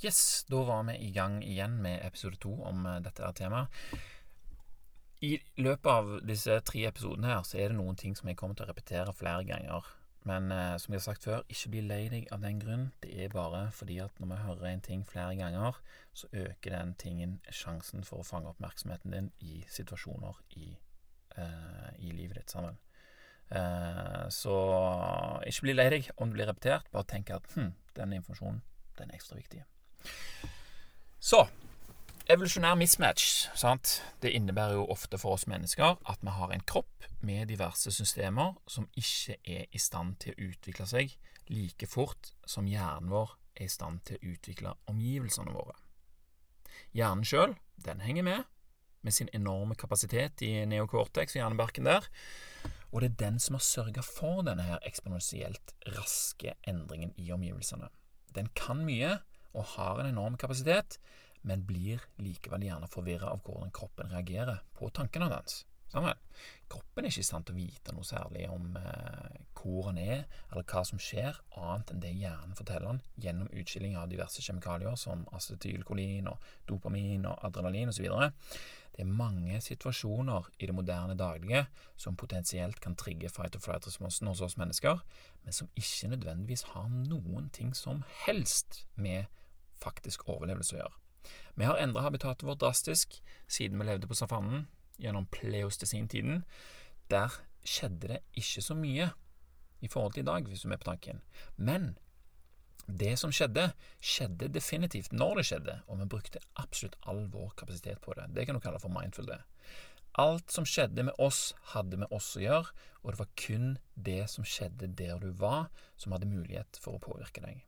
Yes, da var vi i gang igjen med episode to om eh, dette temaet. I løpet av disse tre episodene her, så er det noen ting som jeg kommer til å repetere flere ganger. Men eh, som jeg har sagt før, ikke bli lei deg av den grunn. Det er bare fordi at når vi hører en ting flere ganger, så øker den tingen sjansen for å fange oppmerksomheten din i situasjoner i, eh, i livet ditt sammen. Eh, så ikke bli lei deg om det blir repetert. Bare tenk at hm, den informasjonen den er ekstra viktig. Så evolusjonær mismatch sant? det innebærer jo ofte for oss mennesker at vi har en kropp med diverse systemer som ikke er i stand til å utvikle seg like fort som hjernen vår er i stand til å utvikle omgivelsene våre. Hjernen sjøl, den henger med, med sin enorme kapasitet i neocortex og hjernebarken der, og det er den som har sørga for denne her eksponentielt raske endringen i omgivelsene. Den kan mye, og har en enorm kapasitet, men blir likevel gjerne forvirra av hvordan kroppen reagerer på tankene hans. Sammen. Kroppen er ikke i stand til å vite noe særlig om eh, hvor han er, eller hva som skjer, annet enn det hjernen forteller han gjennom utskilling av diverse kjemikalier som acetylkolin og dopamin og adrenalin osv. Det er mange situasjoner i det moderne daglige som potensielt kan trigge fight or flight-responsen hos oss mennesker, men som ikke nødvendigvis har noen ting som helst med faktisk overlevelse å gjøre. Vi har endra habitatet vårt drastisk siden vi levde på savannen gjennom pleostesin-tiden. Der skjedde det ikke så mye i forhold til i dag, hvis du er med på tanken. Men det som skjedde, skjedde definitivt når det skjedde, og vi brukte absolutt all vår kapasitet på det. Det kan du kalle for mindful, det. Alt som skjedde med oss, hadde med oss å gjøre, og det var kun det som skjedde der du var, som hadde mulighet for å påvirke deg.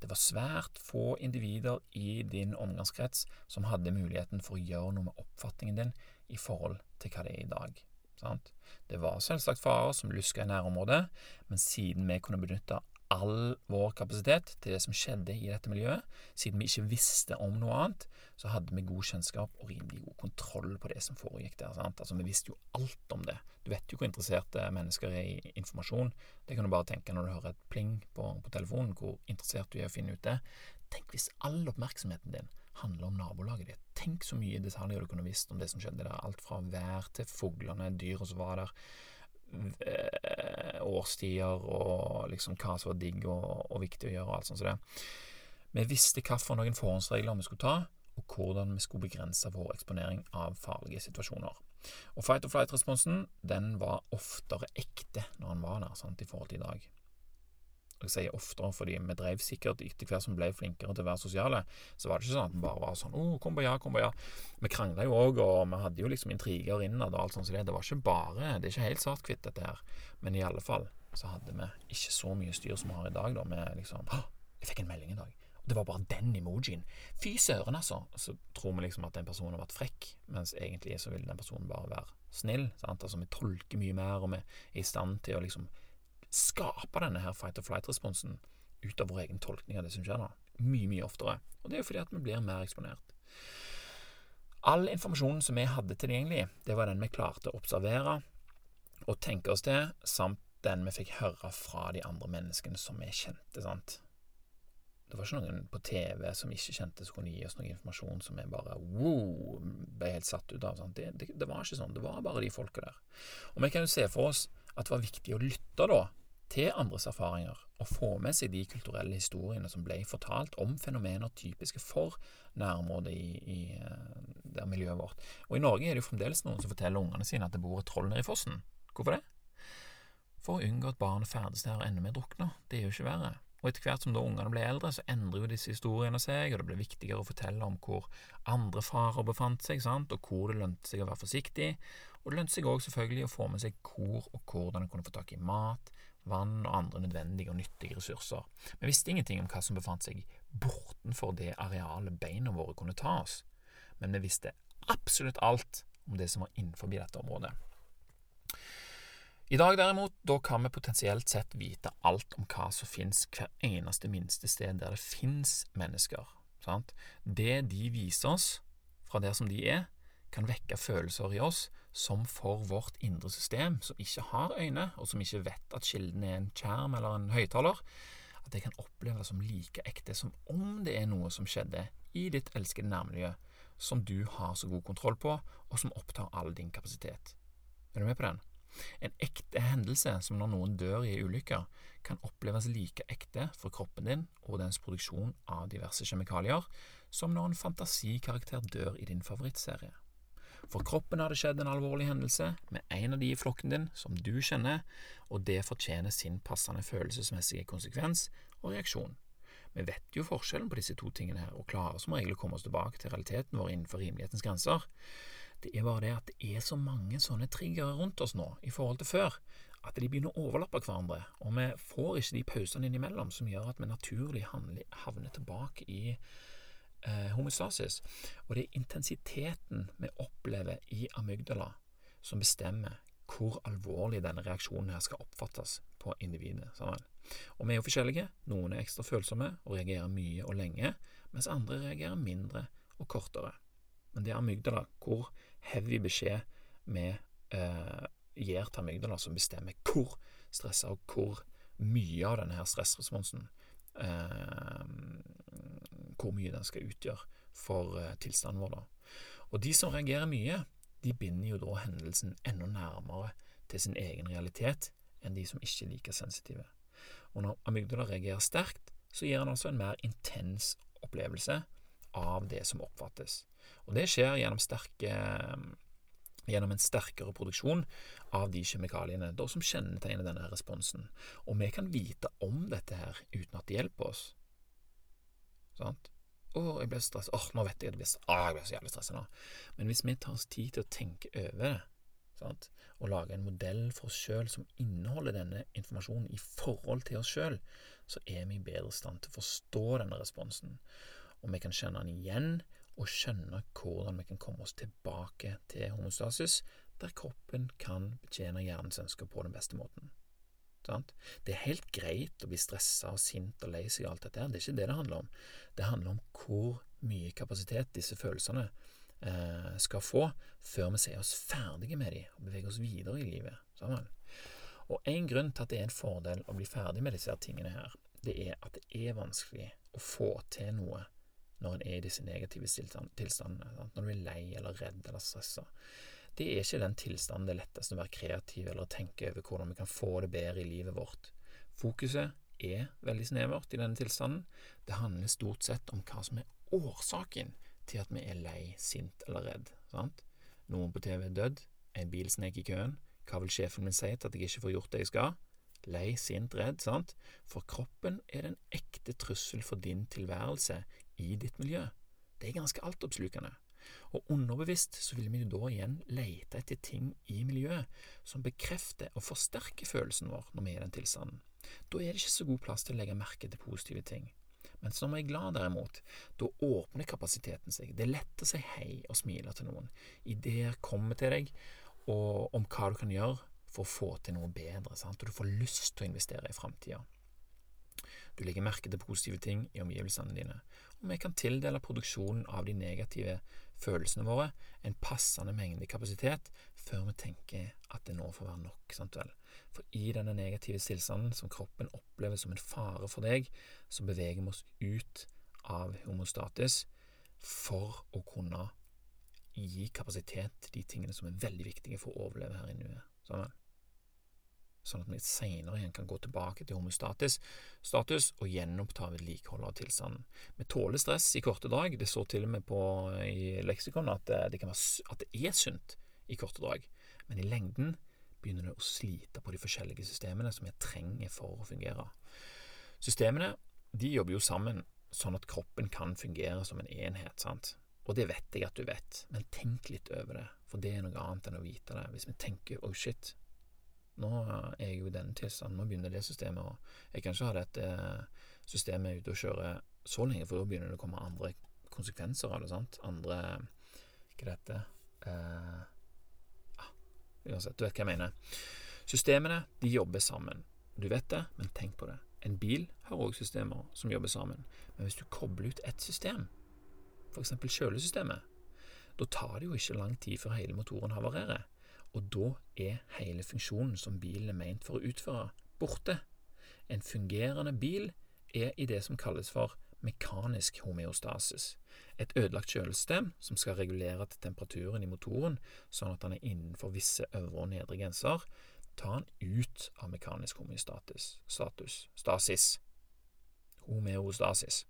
Det var svært få individer i din omgangskrets som hadde muligheten for å gjøre noe med oppfatningen din i forhold til hva det er i dag. Sant? Det var selvsagt farer som luska i nærområdet, men siden vi kunne benytte all vår kapasitet til det som skjedde i dette miljøet. Siden vi ikke visste om noe annet, så hadde vi god kjennskap og rimelig god kontroll på det som foregikk der. Sant? Altså, Vi visste jo alt om det. Du vet jo hvor interesserte mennesker er i informasjon. Det kan du bare tenke når du hører et pling på, på telefonen, hvor interessert du er i å finne ut det. Tenk hvis all oppmerksomheten din handler om nabolaget ditt. Tenk så mye detaljer du kunne visst om det som skjedde der. Alt fra vær til fuglene, dyra som var der årstider og liksom hva som var digg og, og viktig å gjøre, og alt sånt som det. Vi visste hvilke forhåndsregler vi skulle ta, og hvordan vi skulle begrense vår eksponering av farlige situasjoner. Og fight or flight-responsen den var oftere ekte når han var der, sant, i forhold til i dag. Jeg sier oftere fordi vi drev sikkert etter hvert som ble flinkere til å være sosiale, så var det ikke sånn at vi bare var sånn 'Å, oh, kom på ja, kom på ja'. Vi krangla jo òg, og vi hadde jo liksom intriger innad og alt sånt, så det, det var ikke bare Det er ikke helt svart-hvitt, dette her. Men i alle fall så hadde vi ikke så mye styr som vi har i dag, da, med liksom 'Å, jeg fikk en melding i dag'. Det var bare den emojien. Fy søren, altså. Så tror vi liksom at den personen har vært frekk, mens egentlig så vil den personen bare være snill. Sant? Altså vi tolker mye mer, og vi er i stand til å liksom skape denne her fight or flight-responsen ut av vår egen tolkning av det som skjer da. Mye, mye oftere. Og det er jo fordi at vi blir mer eksponert. All informasjonen som vi hadde tilgjengelig, det var den vi klarte å observere og tenke oss til, samt den vi fikk høre fra de andre menneskene som vi kjente. sant? Det var ikke noen på TV som ikke kjente som kunne gi oss noe informasjon som vi bare wow, ble helt satt ut av. Det, det, det, var ikke sånn. Det var bare de folka der. Og vi kan jo se for oss at det var viktig å lytte da til andres erfaringer og få med seg de kulturelle historiene som ble fortalt om fenomener typiske for nærområdet i, i eh, miljøet vårt. Og I Norge er det jo fremdeles noen som forteller ungene sine at det bor et troll nede i fossen. Hvorfor det? For å unngå at barnet ferdes der og ender med å drukne. Det er jo ikke verre. Og etter hvert som da ungene ble eldre, så endrer jo disse historiene seg, og det ble viktigere å fortelle om hvor andre farer befant seg, sant? og hvor det lønte seg å være forsiktig. Og det lønte seg òg selvfølgelig å få med seg hvor og hvordan en kunne få tak i mat, vann og andre nødvendige og nyttige ressurser. Vi visste ingenting om hva som befant seg bortenfor det arealet beina våre kunne ta oss, men vi visste absolutt alt om det som var innenfor dette området. I dag derimot, da kan vi potensielt sett vite alt om hva som finnes hver eneste minste sted der det finnes mennesker. Sant? Det de viser oss fra der som de er, kan vekke følelser i oss som for vårt indre system, som ikke har øyne, og som ikke vet at kilden er en skjerm eller en høyttaler, at det kan oppleves som like ekte som om det er noe som skjedde i ditt elskede nærmiljø, som du har så god kontroll på, og som opptar all din kapasitet. Er du med på den? En ekte hendelse, som når noen dør i ulykker, kan oppleves like ekte for kroppen din og dens produksjon av diverse kjemikalier, som når en fantasikarakter dør i din favorittserie. For kroppen har det skjedd en alvorlig hendelse med en av de i flokken din som du kjenner, og det fortjener sin passende følelsesmessige konsekvens og reaksjon. Vi vet jo forskjellen på disse to tingene her, og klarer som regel å komme oss tilbake til realiteten vår innenfor rimelighetens grenser. Det er bare det at det er så mange sånne triggere rundt oss nå i forhold til før, at de begynner å overlappe hverandre, og vi får ikke de pausene innimellom som gjør at vi naturlig havner tilbake i eh, homostasis. Og det er intensiteten vi opplever i amygdala som bestemmer hvor alvorlig denne reaksjonen her skal oppfattes på individet. Sammen. Og vi er jo forskjellige. Noen er ekstra følsomme og reagerer mye og lenge, mens andre reagerer mindre og kortere. Men det er amygdala, hvor heavy beskjed vi eh, gir til amygdala, som bestemmer hvor stressa og hvor mye av denne stressresponsen eh, Hvor mye den skal utgjøre for eh, tilstanden vår. da. Og de som reagerer mye, de binder jo da hendelsen enda nærmere til sin egen realitet enn de som ikke er like sensitive. Og når amygdala reagerer sterkt, så gir han altså en mer intens opplevelse av det som oppfattes. Og det skjer gjennom, sterke, gjennom en sterkere produksjon av de kjemikaliene da, som kjennetegner denne responsen. Og vi kan vite om dette her uten at det hjelper oss. Sant? Å, jeg ble stresset. Åh, nå vet jeg at jeg blir, ah, jeg ble så jævlig stresset nå. Men hvis vi tar oss tid til å tenke over det, sant? og lage en modell for oss sjøl som inneholder denne informasjonen i forhold til oss sjøl, så er vi i bedre stand til å forstå denne responsen. Og vi kan kjenne den igjen, og skjønne hvordan vi kan komme oss tilbake til homostasis, der kroppen kan betjene hjernens ønsker på den beste måten. Det er helt greit å bli stressa og sint og lei seg og alt dette, her, det er ikke det det handler om. Det handler om hvor mye kapasitet disse følelsene eh, skal få før vi ser oss ferdige med dem og beveger oss videre i livet sammen. Og En grunn til at det er en fordel å bli ferdig med disse tingene her, det er at det er vanskelig å få til noe når en er i disse negative tilstandene, når du er lei eller redd eller stressa. Det er ikke den tilstanden det er lettest å være kreativ eller å tenke over hvordan vi kan få det bedre i livet vårt. Fokuset er veldig snevert i denne tilstanden. Det handler stort sett om hva som er årsaken til at vi er lei, sint eller redd. Sant? Noen på TV er dødd, en bil snek i køen, hva vil sjefen min si til at jeg ikke får gjort det jeg skal? Lei, sint, redd, sant? For kroppen er den ekte trussel for din tilværelse i ditt miljø. Det er ganske altoppslukende. Og underbevisst så vil vi da igjen lete etter ting i miljøet som bekrefter og forsterker følelsen vår når vi er i den tilstanden. Da er det ikke så god plass til å legge merke til positive ting. Mens når vi er glad, derimot, da åpner kapasiteten seg. Det er lett å si hei og smile til noen. Ideer kommer til deg om hva du kan gjøre for å få til noe bedre, sant? og du får lyst til å investere i framtida. Du legger merke til positive ting i omgivelsene dine, og vi kan tildele produksjonen av de negative følelsene våre en passende mengde kapasitet før vi tenker at det nå får være nok. Sant vel? For i denne negative tilstanden som kroppen opplever som en fare for deg, så beveger vi oss ut av homostatis for å kunne gi kapasitet til de tingene som er veldig viktige for å overleve her i nuet. Sånn sånn at vi senere igjen kan gå tilbake til homostatis status og gjenoppta vedlikeholdet av tilstanden. Vi tåler stress i korte drag. Det står til og med på i leksikon at det, det, være, at det er sunt i korte drag, men i lengden begynner det å slite på de forskjellige systemene som vi trenger for å fungere. Systemene de jobber jo sammen sånn at kroppen kan fungere som en enhet. sant? Og det vet jeg at du vet, men tenk litt over det, for det er noe annet enn å vite det. Hvis vi tenker 'oh shit', nå er jeg jo i denne tilstanden, nå begynner det systemet, og jeg kan ikke ha dette systemet ute og kjøre så lenge, for da begynner det å komme andre konsekvenser av det, sant? Andre Hva det heter eh, ah, Uansett, du vet hva jeg mener. Systemene, de jobber sammen. Du vet det, men tenk på det. En bil har òg systemer som jobber sammen, men hvis du kobler ut ett system, f.eks. kjølesystemet, da tar det jo ikke lang tid før hele motoren havarerer og da er hele funksjonen som bilen er meint for å utføre, borte. En fungerende bil er i det som kalles for mekanisk homeostasis, et ødelagt kjølesystem som skal regulere til temperaturen i motoren sånn at den er innenfor visse øvre og nedre grenser, ta den ut av mekanisk homeostatis, status, stasis, homeostasis.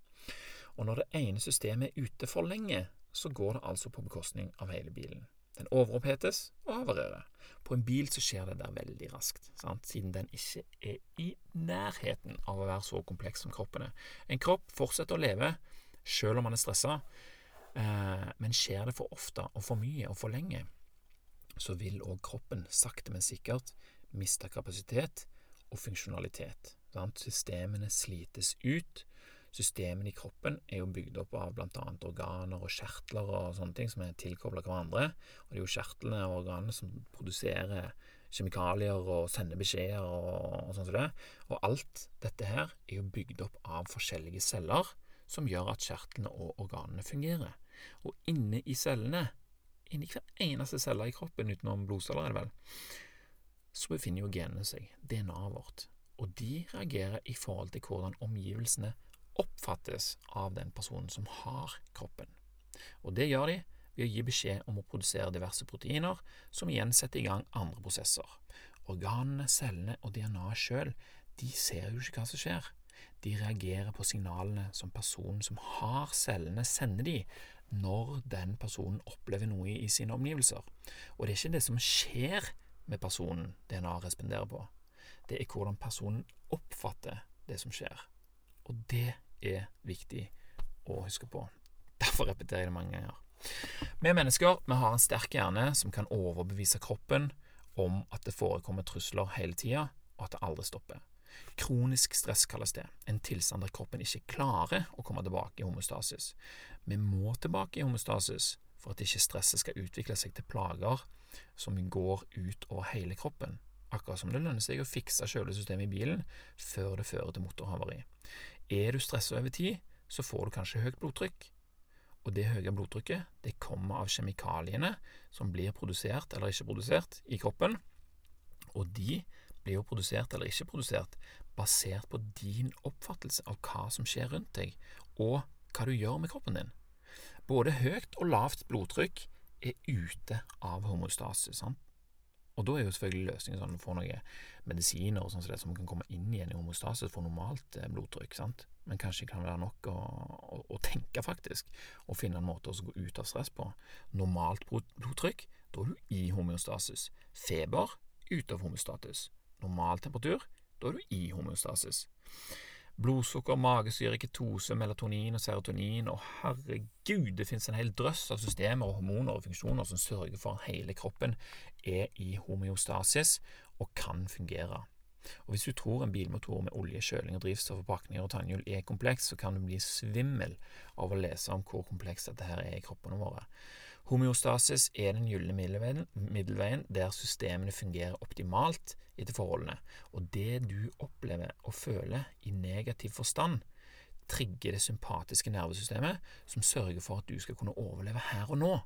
Og når det ene systemet er ute for lenge, så går det altså på bekostning av hele bilen. Den overopphetes og havarerer. På en bil så skjer det der veldig raskt, sant? siden den ikke er i nærheten av å være så kompleks som kroppen er. En kropp fortsetter å leve selv om man er stressa, eh, men skjer det for ofte og for mye og for lenge, så vil òg kroppen sakte, men sikkert miste kapasitet og funksjonalitet. Sant? Systemene slites ut Systemene i kroppen er jo bygd opp av blant annet organer og kjertler og sånne ting som er tilkobla hverandre. Og det er jo kjertlene og organene som produserer kjemikalier og sender beskjeder og, og sånn som det. Og alt dette her er jo bygd opp av forskjellige celler som gjør at kjertlene og organene fungerer. Og inne i cellene, inni hver eneste celle i kroppen utenom blodceller, er det vel, så befinner jo genene seg, DNA-et vårt. Og de reagerer i forhold til hvordan omgivelsene oppfattes av den personen som har kroppen. Og det gjør de ved å gi beskjed om å produsere diverse proteiner, som igjen setter i gang andre prosesser. Organene, cellene og DNA-et sjøl, de ser jo ikke hva som skjer. De reagerer på signalene som personen som har cellene, sender de når den personen opplever noe i sine omgivelser. Og det er ikke det som skjer med personen DNA responderer på, det er hvordan personen oppfatter det som skjer. Og det er viktig å huske på. Derfor repeterer jeg det mange ganger. Vi mennesker vi har en sterk hjerne som kan overbevise kroppen om at det forekommer trusler hele tida, og at det aldri stopper. Kronisk stress kalles det, en tilstand der kroppen ikke klarer å komme tilbake i homostasis. Vi må tilbake i homostasis for at ikke stresset skal utvikle seg til plager som går ut over hele kroppen, akkurat som det lønner seg å fikse kjølesystemet i bilen før det fører til motorhavari. Er du stressa over tid, så får du kanskje høyt blodtrykk. Og det høye blodtrykket det kommer av kjemikaliene som blir produsert eller ikke produsert i kroppen. Og de blir jo produsert eller ikke produsert basert på din oppfattelse av hva som skjer rundt deg, og hva du gjør med kroppen din. Både høyt og lavt blodtrykk er ute av homostase. sant? Og da er jo selvfølgelig løsningen sånn at du noen medisiner og sånn som det kan komme inn igjen i homostasis for normalt eh, blodtrykk, sant. Men kanskje det kan være nok å, å, å, tenke, faktisk, og finne en måte å gå ut av stress på. Normalt blodtrykk, da er du i homeostasis. Feber, ute av homeostatus. Normal temperatur, da er du i homeostasis blodsukker, magesyre, ketose, melatonin og serotonin, og herregud, det finnes en hel drøss av systemer og hormoner og funksjoner som sørger for at hele kroppen er i homeostasis og kan fungere. Og Hvis du tror en bilmotor med olje, kjøling og drivstoff og pakninger og tannhjul er kompleks, så kan du bli svimmel av å lese om hvor komplekst dette her er i kroppene våre. Homeostasis er den gylne middelveien der systemene fungerer optimalt etter forholdene, og det du opplever og føler i negativ forstand, trigger det sympatiske nervesystemet som sørger for at du skal kunne overleve her og nå.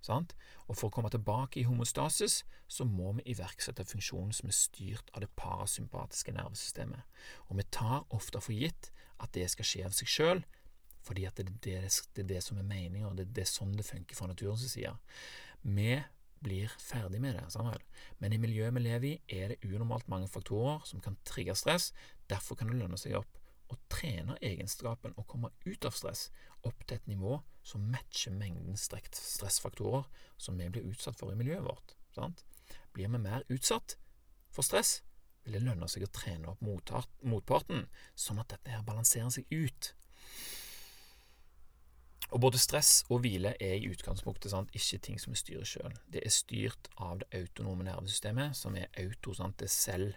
Sant? Og For å komme tilbake i homostasis så må vi iverksette funksjonen som er styrt av det parasympatiske nervesystemet. Og vi tar ofte for gitt at det skal skje av seg sjøl, fordi at det, det, det, er det som er meninga, det, det er sånn det funker fra naturens side. Vi blir ferdig med det, Samuel. men i miljøet vi lever i, er det unormalt mange faktorer som kan trigge stress. Derfor kan det lønne seg opp å trene egenskapen å komme ut av stress opp til et nivå som matcher mengden strekt stressfaktorer som vi blir utsatt for i miljøet vårt. Sant? Blir vi mer utsatt for stress, vil det lønne seg å trene opp motparten, sånn at dette her balanserer seg ut. Og både stress og hvile er i utgangspunktet sant, ikke ting som vi styrer sjøl. Det er styrt av det autonome nervesystemet, som er auto, sant, det selv.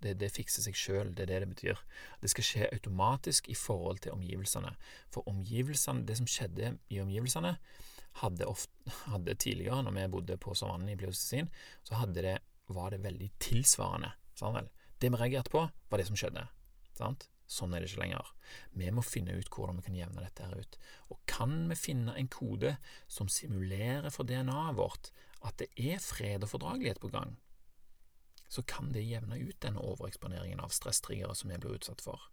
Det, det fikser seg sjøl, det er det det betyr. Det skal skje automatisk i forhold til omgivelsene. For omgivelsene, det som skjedde i omgivelsene, hadde, ofte, hadde tidligere, når vi bodde på savannen i Pleocetin, så det, var det veldig tilsvarende. Sant? Det vi reagerte på, var det som skjedde. Sant? Sånn er det ikke lenger. Vi må finne ut hvordan vi kan jevne dette her ut. Og kan vi finne en kode som simulerer for DNA-et vårt at det er fred og fordragelighet på gang, så kan det jevne ut denne overeksponeringen av stresstriggere som vi blir utsatt for.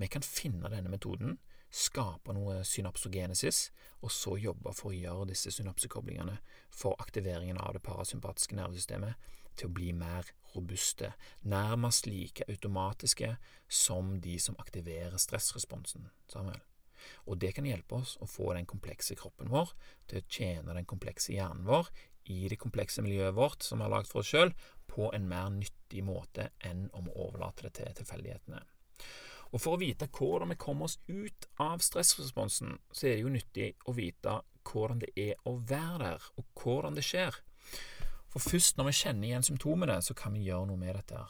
Vi kan finne denne metoden, skape noe synapsogenesis, og så jobbe for å gjøre disse synapsekoblingene for aktiveringen av det parasympatiske nervesystemet til å bli mer robuste, nærmest like automatiske som de som aktiverer stressresponsen. Samuel. Og det kan hjelpe oss å få den komplekse kroppen vår til å tjene den komplekse hjernen vår i det komplekse miljøet vårt som vi har lagd for oss sjøl, på en mer nyttig måte enn om å overlate det til tilfeldighetene. Og For å vite hvordan vi kommer oss ut av stressresponsen, så er det jo nyttig å vite hvordan det er å være der, og hvordan det skjer. For først når vi kjenner igjen symptomene, så kan vi gjøre noe med dette.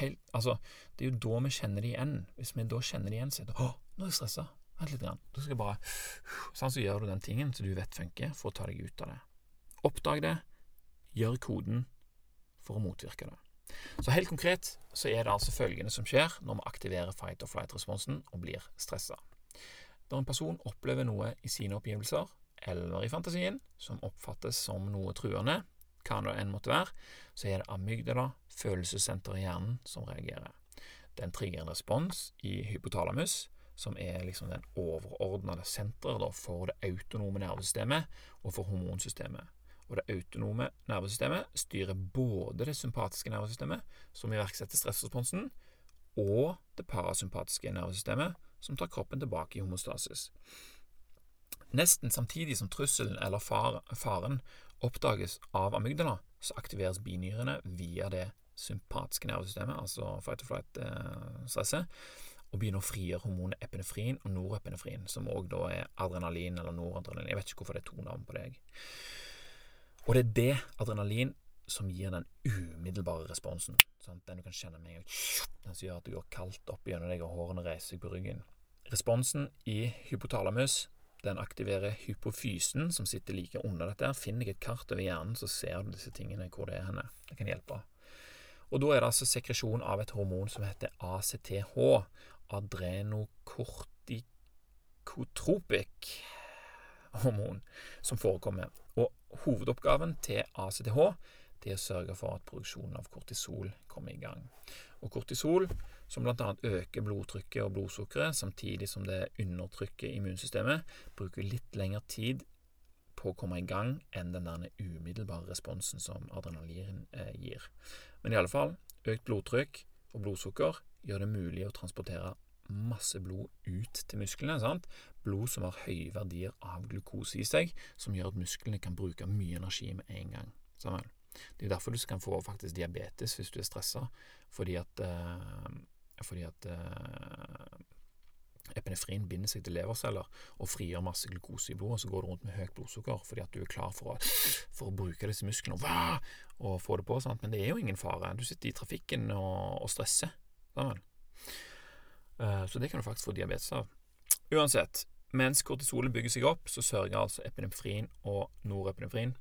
Helt, altså, det er jo da vi kjenner det igjen. Hvis vi da kjenner det igjen, så er det 'Å, nå er jeg stressa'. Vent litt. Grann. Da skal bare Sånn så gjør du den tingen som du vet funker, for å ta deg ut av det. Oppdag det. Gjør koden for å motvirke det. Så helt konkret så er det altså følgende som skjer når vi aktiverer fight or flight-responsen og blir stressa. Når en person opplever noe i sine oppgivelser eller i fantasien som oppfattes som noe truende, hva det enn måtte være, så er det amygdala, følelsessenteret i hjernen, som reagerer. Den trigger en respons i hypotalamus, som er liksom den overordnede senteret for det autonome nervesystemet og for hormonsystemet. Og det autonome nervesystemet styrer både det sympatiske nervesystemet, som iverksetter stressresponsen, og det parasympatiske nervesystemet, som tar kroppen tilbake i homostasis. Nesten samtidig som trusselen eller faren oppdages av amygdala, så aktiveres binyrene via det sympatiske nervesystemet, altså fight or flight-stresset, og begynner å frigjøre hormonet epinefrin og norepinefrin, som òg da er adrenalin eller noradrenalin. Jeg vet ikke hvorfor det er to navn på deg. Og det er det adrenalin som gir den umiddelbare responsen. Sant? Den du kan kjenne med en gang. Den som gjør at det går kaldt opp gjennom deg, og hårene reiser seg på ryggen. Responsen i hypotalamus den aktiverer hypofysen, som sitter like under dette. Finner jeg et kart over hjernen, så ser du disse tingene, hvor det er henne. Det kan hjelpe. Og da er det altså sekresjon av et hormon som heter ACTH, adrenokortikotropic hormon, som forekommer. Og hovedoppgaven til ACTH det er å sørge for at produksjonen av kortisol kommer i gang. Og kortisol, som bl.a. øker blodtrykket og blodsukkeret, samtidig som det undertrykker immunsystemet, bruker litt lengre tid på å komme i gang enn den der umiddelbare responsen som adrenalin eh, gir. Men i alle fall, økt blodtrykk og blodsukker gjør det mulig å transportere masse blod ut til musklene. Sant? Blod som har høye verdier av glukose i seg, som gjør at musklene kan bruke mye energi med en gang. Sammen. Det er derfor du kan få faktisk diabetes hvis du er stressa, fordi at, uh, fordi at uh, epinefrin binder seg til leverceller og frigjør masse glukose i blodet, så går du rundt med høyt blodsukker fordi at du er klar for å, for å bruke disse musklene og, og få det på. Sant? Men det er jo ingen fare. Du sitter i trafikken og, og stresser. Sammen. Uh, så det kan du faktisk få diabetes av. Uansett, mens kortisolet bygger seg opp, så sørger altså epinefrin og norepinefrin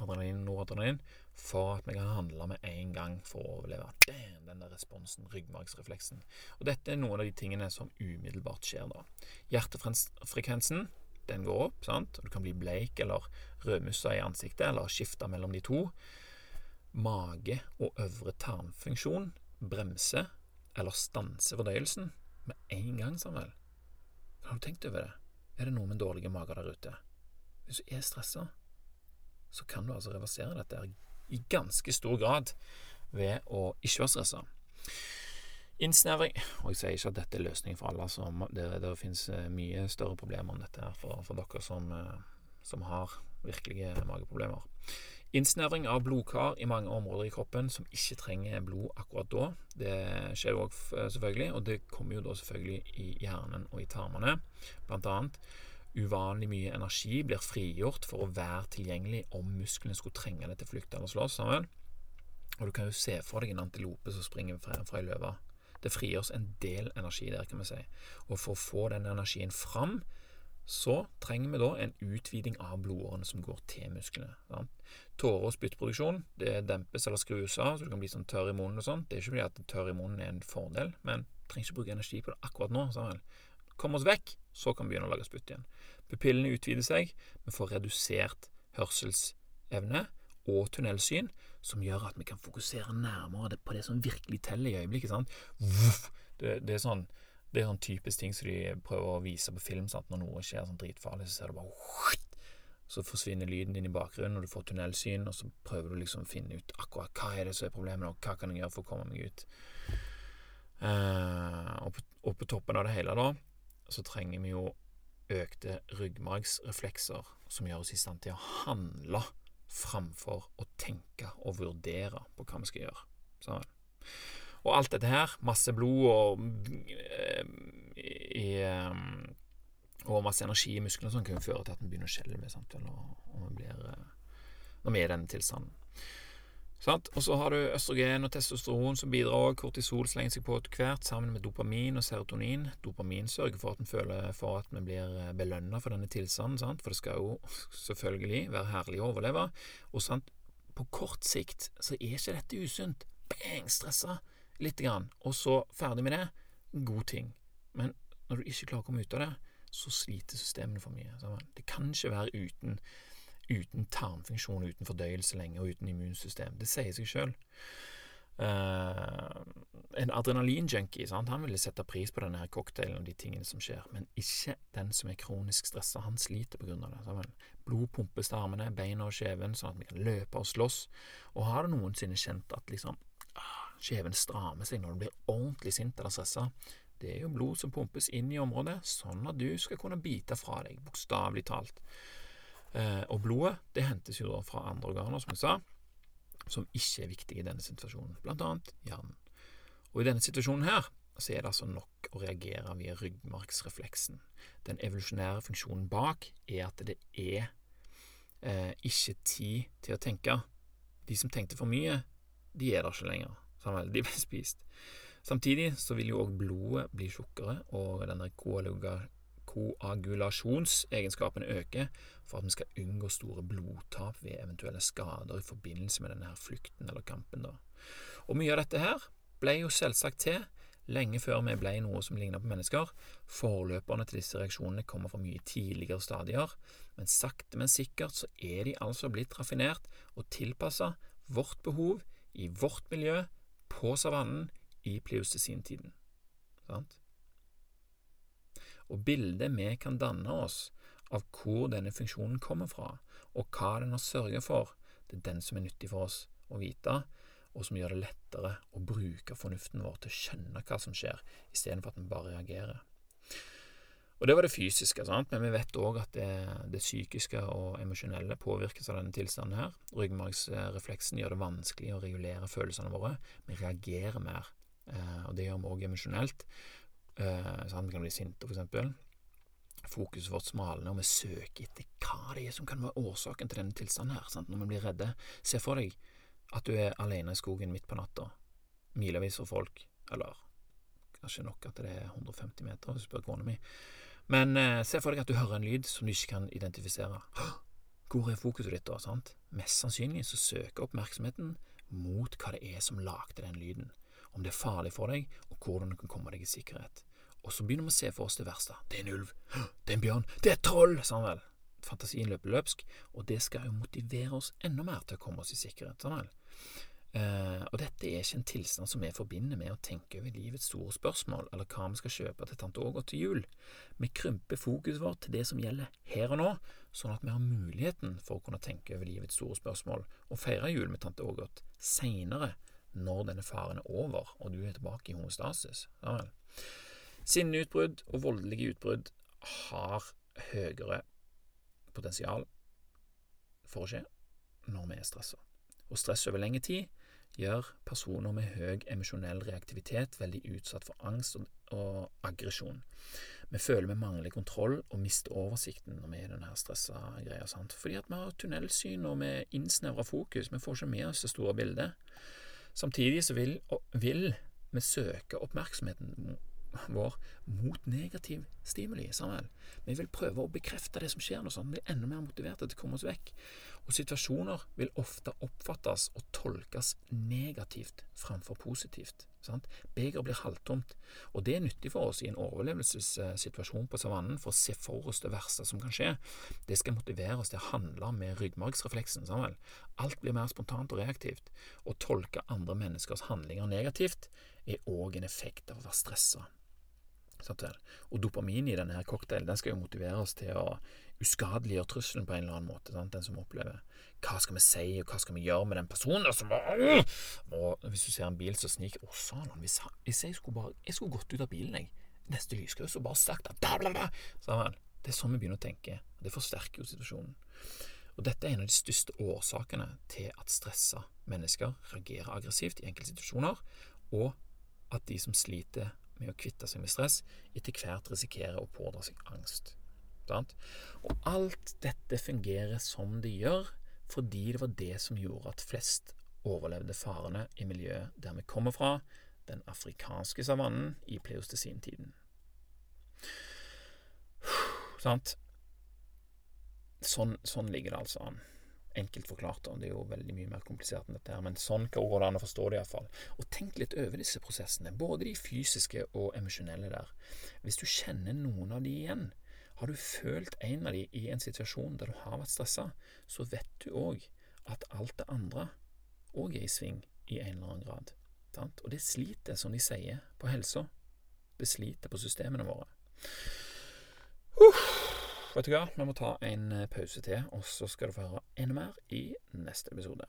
adrenalin, noradrenalin, for at vi kan handle med en gang for å overleve. Damn, den der responsen, ryggmargsrefleksen. Og dette er noen av de tingene som umiddelbart skjer da. Hjertefrekvensen den går opp, sant? og du kan bli bleik eller rødmussa i ansiktet, eller skifte mellom de to. Mage og øvre tarmfunksjon bremser eller stanser fordøyelsen med en gang, Samuel. Har du tenkt over det? Er det noe med dårlige mager der ute? Hvis du er stressa, så kan du altså reversere dette i ganske stor grad ved å ikke være stressa. Innsnevring Og jeg sier ikke at dette er løsningen for alle. Så det, det finnes eh, mye større problemer enn dette her for, for dere som, eh, som, har virkelige mageproblemer. Innsnevring av blodkar i mange områder i kroppen som ikke trenger blod akkurat da. Det skjer jo òg, selvfølgelig, og det kommer jo da selvfølgelig i hjernen og i tarmene, blant annet. Uvanlig mye energi blir frigjort for å være tilgjengelig om musklene skulle trenge det til flukt eller slåss. Sammen. Og du kan jo se for deg en antilope som springer fra, fra ei løve. Det frigjøres en del energi der, kan vi si. Og for å få den energien fram, så trenger vi da en utviding av blodårene som går til musklene. Sant? Tåre- og spyttproduksjon det dempes eller skrus av, så du kan bli sånn tørr i munnen og sånn. Det er ikke fordi at tørr i munnen er en fordel, men trenger ikke bruke energi på det akkurat nå. Sammen. Kom oss vekk, så kan vi begynne å lage spytt igjen. Pupillene utvider seg, vi får redusert hørselsevne og tunnelsyn, som gjør at vi kan fokusere nærmere på det som virkelig teller i øyeblikket. Det, det er sånn Det er sånn typisk ting som de prøver å vise på film. Sant? Når noe skjer sånn dritfarlig, så ser du bare Så forsvinner lyden din i bakgrunnen, og du får tunnelsyn, og så prøver du liksom å finne ut akkurat hva er det som er problemet, og hva kan jeg gjøre for å komme meg ut. Uh, og, på, og, på, toppen av det hele, da, så trenger vi jo økte ryggmargsreflekser som gjør oss i stand til å handle framfor å tenke og vurdere på hva vi skal gjøre. Så. Og alt dette her, masse blod og eh, i, eh, og masse energi i musklene sånn, kan jo føre til at vi begynner å skjelve eh, når vi er i denne tilstanden. Og så har du østrogen og testosteron som bidrar, kortisol slenger seg på etter hvert, sammen med dopamin og serotonin. Dopamin sørger for at en føler for at vi blir belønna for denne tilstanden, sant? for det skal jo selvfølgelig være herlig å overleve. Og sant? på kort sikt så er ikke dette usunt. Bang! Stressa lite grann, og så ferdig med det. God ting. Men når du ikke klarer å komme ut av det, så sliter systemene for mye. Det kan ikke være uten, uten tarmfunksjon, uten fordøyelse lenge, og uten immunsystem. Det sier seg sjøl. Uh, eh, en adrenalinjunkie han ville sette pris på denne her cocktailen og de tingene som skjer, men ikke den som er kronisk stressa. Han sliter av det. Sammen. Blod pumpes til armene, beina og kjeven, sånn at vi kan løpe og slåss. Og har du noensinne kjent at liksom Kjeven strammer seg når du blir ordentlig sint eller stressa. Det er jo blod som pumpes inn i området, sånn at du skal kunne bite fra deg, bokstavelig talt. Eh, og blodet det hentes jo da fra andre organer, som jeg sa, som ikke er viktige i denne situasjonen, blant annet hjernen. Og i denne situasjonen her så er det altså nok å reagere via ryggmargsrefleksen. Den evolusjonære funksjonen bak er at det er eh, ikke tid til å tenke. De som tenkte for mye, de er der ikke lenger Samtidig, de blir spist. Samtidig så vil jo òg blodet bli tjukkere, og denne koagulasjonsegenskapen øker for at vi skal unngå store blodtap ved eventuelle skader i forbindelse med denne her flukten eller kampen. da. Og mye av dette her ble jo selvsagt til lenge før vi ble noe som lignet på mennesker. Forløperne til disse reaksjonene kommer fra mye tidligere stadier, men sakte, men sikkert så er de altså blitt raffinert og tilpassa vårt behov i vårt miljø på savannen i pleistocene-tiden. Sant? Og bildet vi kan danne oss av hvor denne funksjonen kommer fra, og hva den har sørget for, det er den som er nyttig for oss å vite, og som gjør det lettere å bruke fornuften vår til å skjønne hva som skjer, istedenfor at vi bare reagerer. Og Det var det fysiske, sant? men vi vet òg at det, det, psykiske og emosjonelle påvirkes av denne tilstanden. her. Ryggmargsrefleksen gjør det vanskelig å regulere følelsene våre. Vi reagerer mer, eh, og det gjør vi òg emosjonelt. Eh, vi kan bli sinte, for eksempel. Fokuset vårt smalner, og vi søker etter hva det er som kan være årsaken til denne tilstanden her, sant? når vi blir redde. Se for deg at du er alene i skogen midt på natta, milevis av folk, eller kanskje nok at det er 150 meter, hvis du spør kona mi. Men eh, se for deg at du hører en lyd som du ikke kan identifisere. Hvor er fokuset ditt da? sant? Mest sannsynlig så søker oppmerksomheten mot hva det er som lagde den lyden, om det er farlig for deg, og hvordan du kan komme deg i sikkerhet. Og så begynner vi å se for oss det verste. Det er en ulv. Det er en bjørn. Det er et troll! sa han vel. Fantasien løper løpsk, og det skal jo motivere oss enda mer til å komme oss i sikkerhet. han vel. Uh, og dette er ikke en tilstand som vi forbinder med å tenke over livets store spørsmål, eller hva vi skal kjøpe til tante Ågot til jul. Vi krymper fokuset vårt til det som gjelder her og nå, sånn at vi har muligheten for å kunne tenke over livets store spørsmål og feire jul med tante Ågot seinere, når denne faren er over og du er tilbake i homostasis. Ja vel. Sinneutbrudd og voldelige utbrudd har høyere potensial for å skje når vi er stressa. Og stress over lengre tid gjør personer med høy emosjonell reaktivitet veldig utsatt for angst og, og aggresjon. Vi føler vi mangler kontroll og mister oversikten når vi er i denne stressa greia, sant? fordi at vi har tunnelsyn og vi innsnevrer fokus, vi får ikke med oss det store bildet. Samtidig så vil, vil vi søke oppmerksomheten vår mot negativ stimuli. Samuel. Vi vil prøve å bekrefte det som skjer, sånn at vi er enda mer motiverte til å komme oss vekk. Og situasjoner vil ofte oppfattes og tolkes negativt framfor positivt. Sant? Beger blir halvtomt, og det er nyttig for oss i en overlevelsessituasjon på savannen for å se for oss det verste som kan skje. Det skal motivere oss til å handle med ryggmargsrefleksen. Alt blir mer spontant og reaktivt. Å tolke andre menneskers handlinger negativt er òg en effekt av å være stressa. Og dopamin i denne her cocktailen den skal jo motivere oss til å uskadeliggjøre trusselen på en eller annen måte. Sant? Den som opplever hva skal vi si, og hva skal vi gjøre med den personen Og hvis du ser en bil som sniker Å, satan, hvis, hvis, jeg skulle bare Jeg skulle gått ut av bilen, jeg, neste lyskryss, og bare sagt bla, bla, bla. Det er sånn vi begynner å tenke. Det forsterker jo situasjonen. Og Dette er en av de største årsakene til at stressa mennesker reagerer aggressivt i enkelte situasjoner, og at de som sliter med å kvitte seg med stress, etter hvert risikerer å pådra seg angst. Og alt dette fungerer som det gjør, fordi det var det som gjorde at flest overlevde farene i miljøet der vi kommer fra, den afrikanske savannen i pleistocene-tiden. Sånn, sånn ligger det altså an enkelt forklart. og Det er jo veldig mye mer komplisert enn dette, her, men sånn går det an å forstå det iallfall. Og tenk litt over disse prosessene, både de fysiske og emosjonelle der. Hvis du kjenner noen av de igjen, har du følt en av de i en situasjon der du har vært stressa, så vet du òg at alt det andre òg er i sving i en eller annen grad. Sant? Og det sliter, som de sier, på helsa. Det sliter på systemene våre. Vet du hva, vi må ta en eh, pause til, og så skal du få høre enda mer i neste episode.